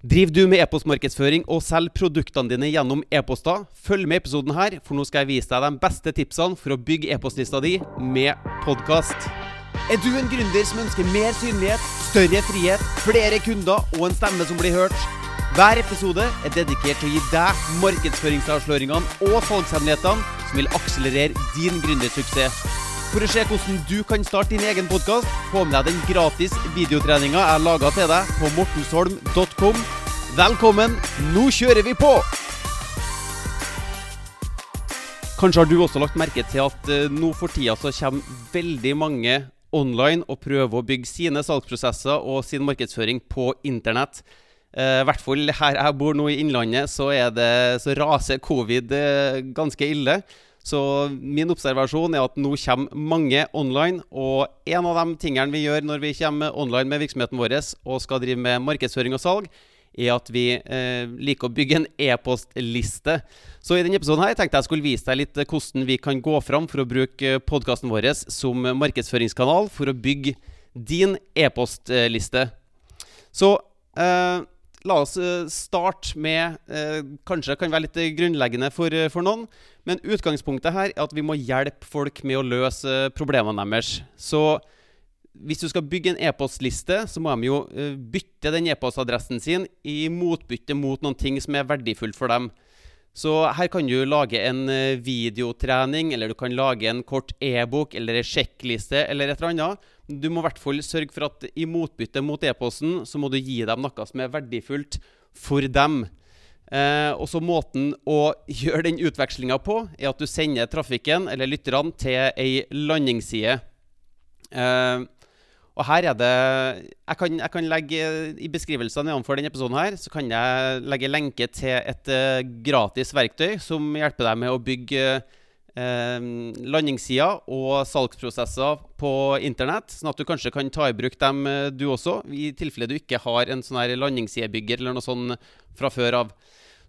Driver du med e-postmarkedsføring og selger produktene dine gjennom e-poster? Følg med i episoden her, for nå skal jeg vise deg de beste tipsene for å bygge e-postlista di med podkast. Er du en gründer som ønsker mer synlighet, større frihet, flere kunder og en stemme som blir hørt? Hver episode er dedikert til å gi deg markedsføringsavsløringene og salgshemmelighetene som vil akselerere din gründersuksess. For å se hvordan du kan starte din egen podkast, få med deg den gratis videotreninga jeg laga til deg på mortensholm.com. Velkommen, nå kjører vi på! Kanskje har du også lagt merke til at uh, nå for tida så kommer veldig mange online og prøver å bygge sine salgsprosesser og sin markedsføring på internett. Uh, I hvert fall her jeg bor nå i Innlandet, så, det, så raser covid uh, ganske ille. Så min observasjon er at nå kommer mange online. Og en av de tingene vi gjør når vi kommer online med virksomheten vår og skal drive med markedsføring og salg, er at vi eh, liker å bygge en e-postliste. Så i denne episoden her tenkte jeg skulle vise deg litt hvordan vi kan gå fram for å bruke podkasten vår som markedsføringskanal for å bygge din e-postliste. Så eh, La oss eh, starte med eh, Kanskje kan være litt grunnleggende for, eh, for, noen. Men utgangspunktet her er at vi må hjelpe folk med å løse problemene deres. Så hvis du skal bygge en e-postliste, så må de jo bytte den e-postadressen sin i motbytte mot noen ting som er verdifullt for dem. Så her kan du lage en videotrening, eller du kan lage en kort e-bok eller en sjekkliste eller et eller annet du må i hvert fall sørge for at i motbytte mot e-posten, så må du gi dem noe som er verdifullt for dem. Eh, og så Måten å gjøre den utvekslinga på, er at du sender trafikken, eller lytterne, til ei landingsside. Eh, og her er det jeg kan, jeg kan, legge I beskrivelsene nedenfor denne episoden her, så kan jeg legge lenke til et uh, gratis verktøy som hjelper deg med å bygge uh, eh, landingssider og salgsprosesser på internett, sånn at du kanskje kan ta i bruk dem eh, du også, i tilfelle du ikke har en sånn her landingssidebygger eller noe sånt fra før av.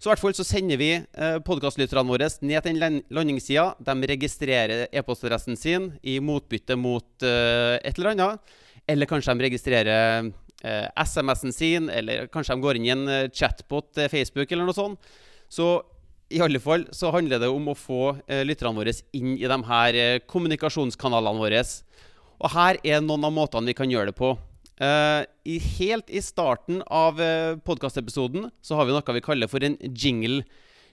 Så i hvert fall så sender vi eh, podkastlytterne våre ned til den landingssida. De registrerer e-postadressen sin i motbytte mot eh, et eller annet. Eller kanskje de registrerer eh, SMS-en sin, eller kanskje de går inn i en eh, chatbot til Facebook eller noe sånt. Så i alle fall så handler det om å få eh, lytterne våre inn i de her eh, kommunikasjonskanalene våre. Og her er noen av måtene vi kan gjøre det på. Eh, i, helt i starten av eh, podkastepisoden så har vi noe vi kaller for en jingle.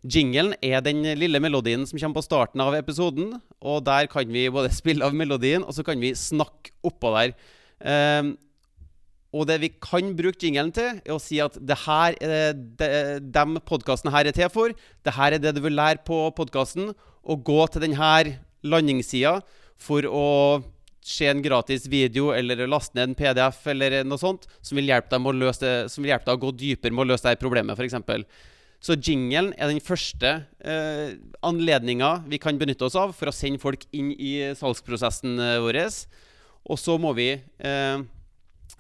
Jinglen er den lille melodien som kommer på starten av episoden. Og der kan vi både spille av melodien, og så kan vi snakke oppå der. Eh, og det vi kan bruke jingelen til, er å si at det her er det de podkasten her er til for. Det her er det du vil lære på podkasten. Og gå til denne landingssida for å se en gratis video eller laste ned en PDF eller noe sånt som vil hjelpe deg, å, løse det, som vil hjelpe deg å gå dypere med å løse det problemet, f.eks. Så jingelen er den første eh, anledninga vi kan benytte oss av for å sende folk inn i salgsprosessen eh, vår. Og så må vi eh,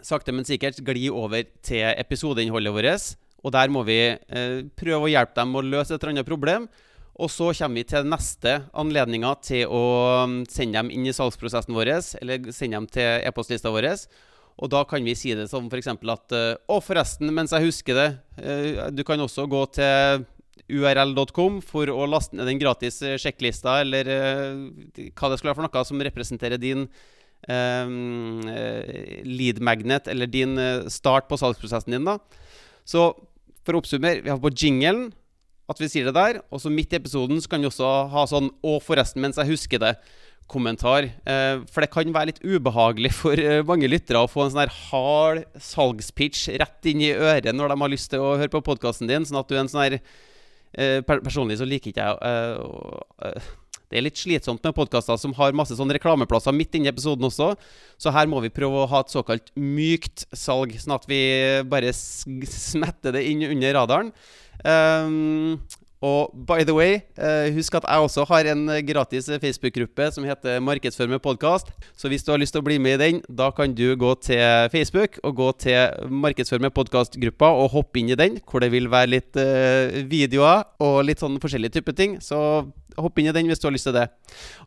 sakte, men sikkert gli over til episodeinnholdet vårt. Og der må vi eh, prøve å hjelpe dem å løse et eller annet problem. Og så kommer vi til neste anledninga til å mm, sende dem inn i salgsprosessen vår, eller sende dem til e-postlista vår. Og da kan vi si det som f.eks. at eh, Å, forresten, mens jeg husker det eh, Du kan også gå til url.com for å laste ned den gratis eh, sjekklista, eller hva det skulle være for noe som representerer din lead magnet, eller din eh, start på salgsprosessen din. da. Så for å oppsummere, vi har på jinglen at vi sier det der. Og så midt i episoden så kan vi også ha sånn 'Å, forresten, mens jeg husker det' kommentar. Eh, for det kan være litt ubehagelig for eh, mange lyttere å få en sånn her hard salgspitch rett inn i øret når de har lyst til å høre på podkasten din. Sånn at du er en sånn her eh, Personlig så liker ikke jeg eh, det er litt slitsomt med podkaster som har masse sånne reklameplasser midt inne i episoden også. Så her må vi prøve å ha et såkalt mykt salg, sånn at vi bare smetter det inn under radaren. Um, og by the way, uh, husk at jeg også har en gratis Facebook-gruppe som heter Markedsfør med podkast. Så hvis du har lyst til å bli med i den, da kan du gå til Facebook og gå til Markedsfør med podkast-gruppa og hoppe inn i den, hvor det vil være litt uh, videoer og litt sånn forskjellige typer ting. Så hopp inn i den hvis du har lyst til det.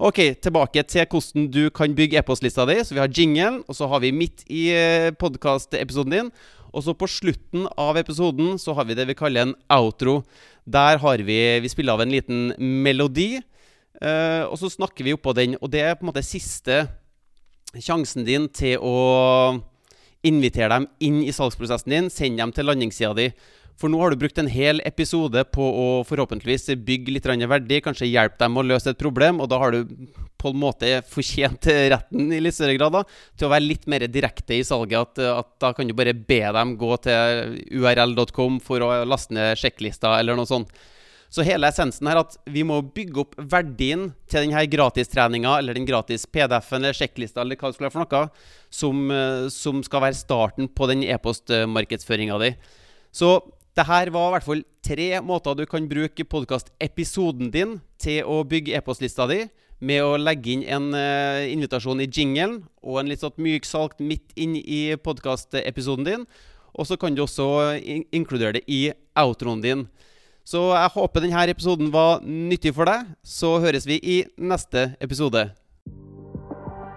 Ok, tilbake til hvordan du kan bygge e-postlista di. Så vi har jinglen, og så har vi midt i podkast-episoden din. Og så på slutten av episoden så har vi det vi kaller en outro. Der har vi Vi spiller av en liten melodi, eh, og så snakker vi oppå den. Og det er på en måte siste sjansen din til å invitere dem inn i salgsprosessen din, send dem til landingssida di. For nå har du brukt en hel episode på å forhåpentligvis bygge litt verdi, kanskje hjelpe dem å løse et problem, og da har du på en måte fortjent retten i litt større grad da, til å være litt mer direkte i salget. At, at da kan du bare be dem gå til url.com for å laste ned sjekklista, eller noe sånt. Så hele essensen her er at vi må bygge opp verdien til denne gratistreninga, eller den gratis PDF-en eller sjekklista, eller hva det skulle være for noe, som, som skal være starten på den e-postmarkedsføringa di. Så det her var i hvert fall tre måter du kan bruke podkastepisoden din til å bygge e-postlista di, med å legge inn en uh, invitasjon i jinglen og en litt sånn myk salt midt inn i podkastepisoden din. Og så kan du også in inkludere det i outroen din. Så jeg håper denne episoden var nyttig for deg. Så høres vi i neste episode.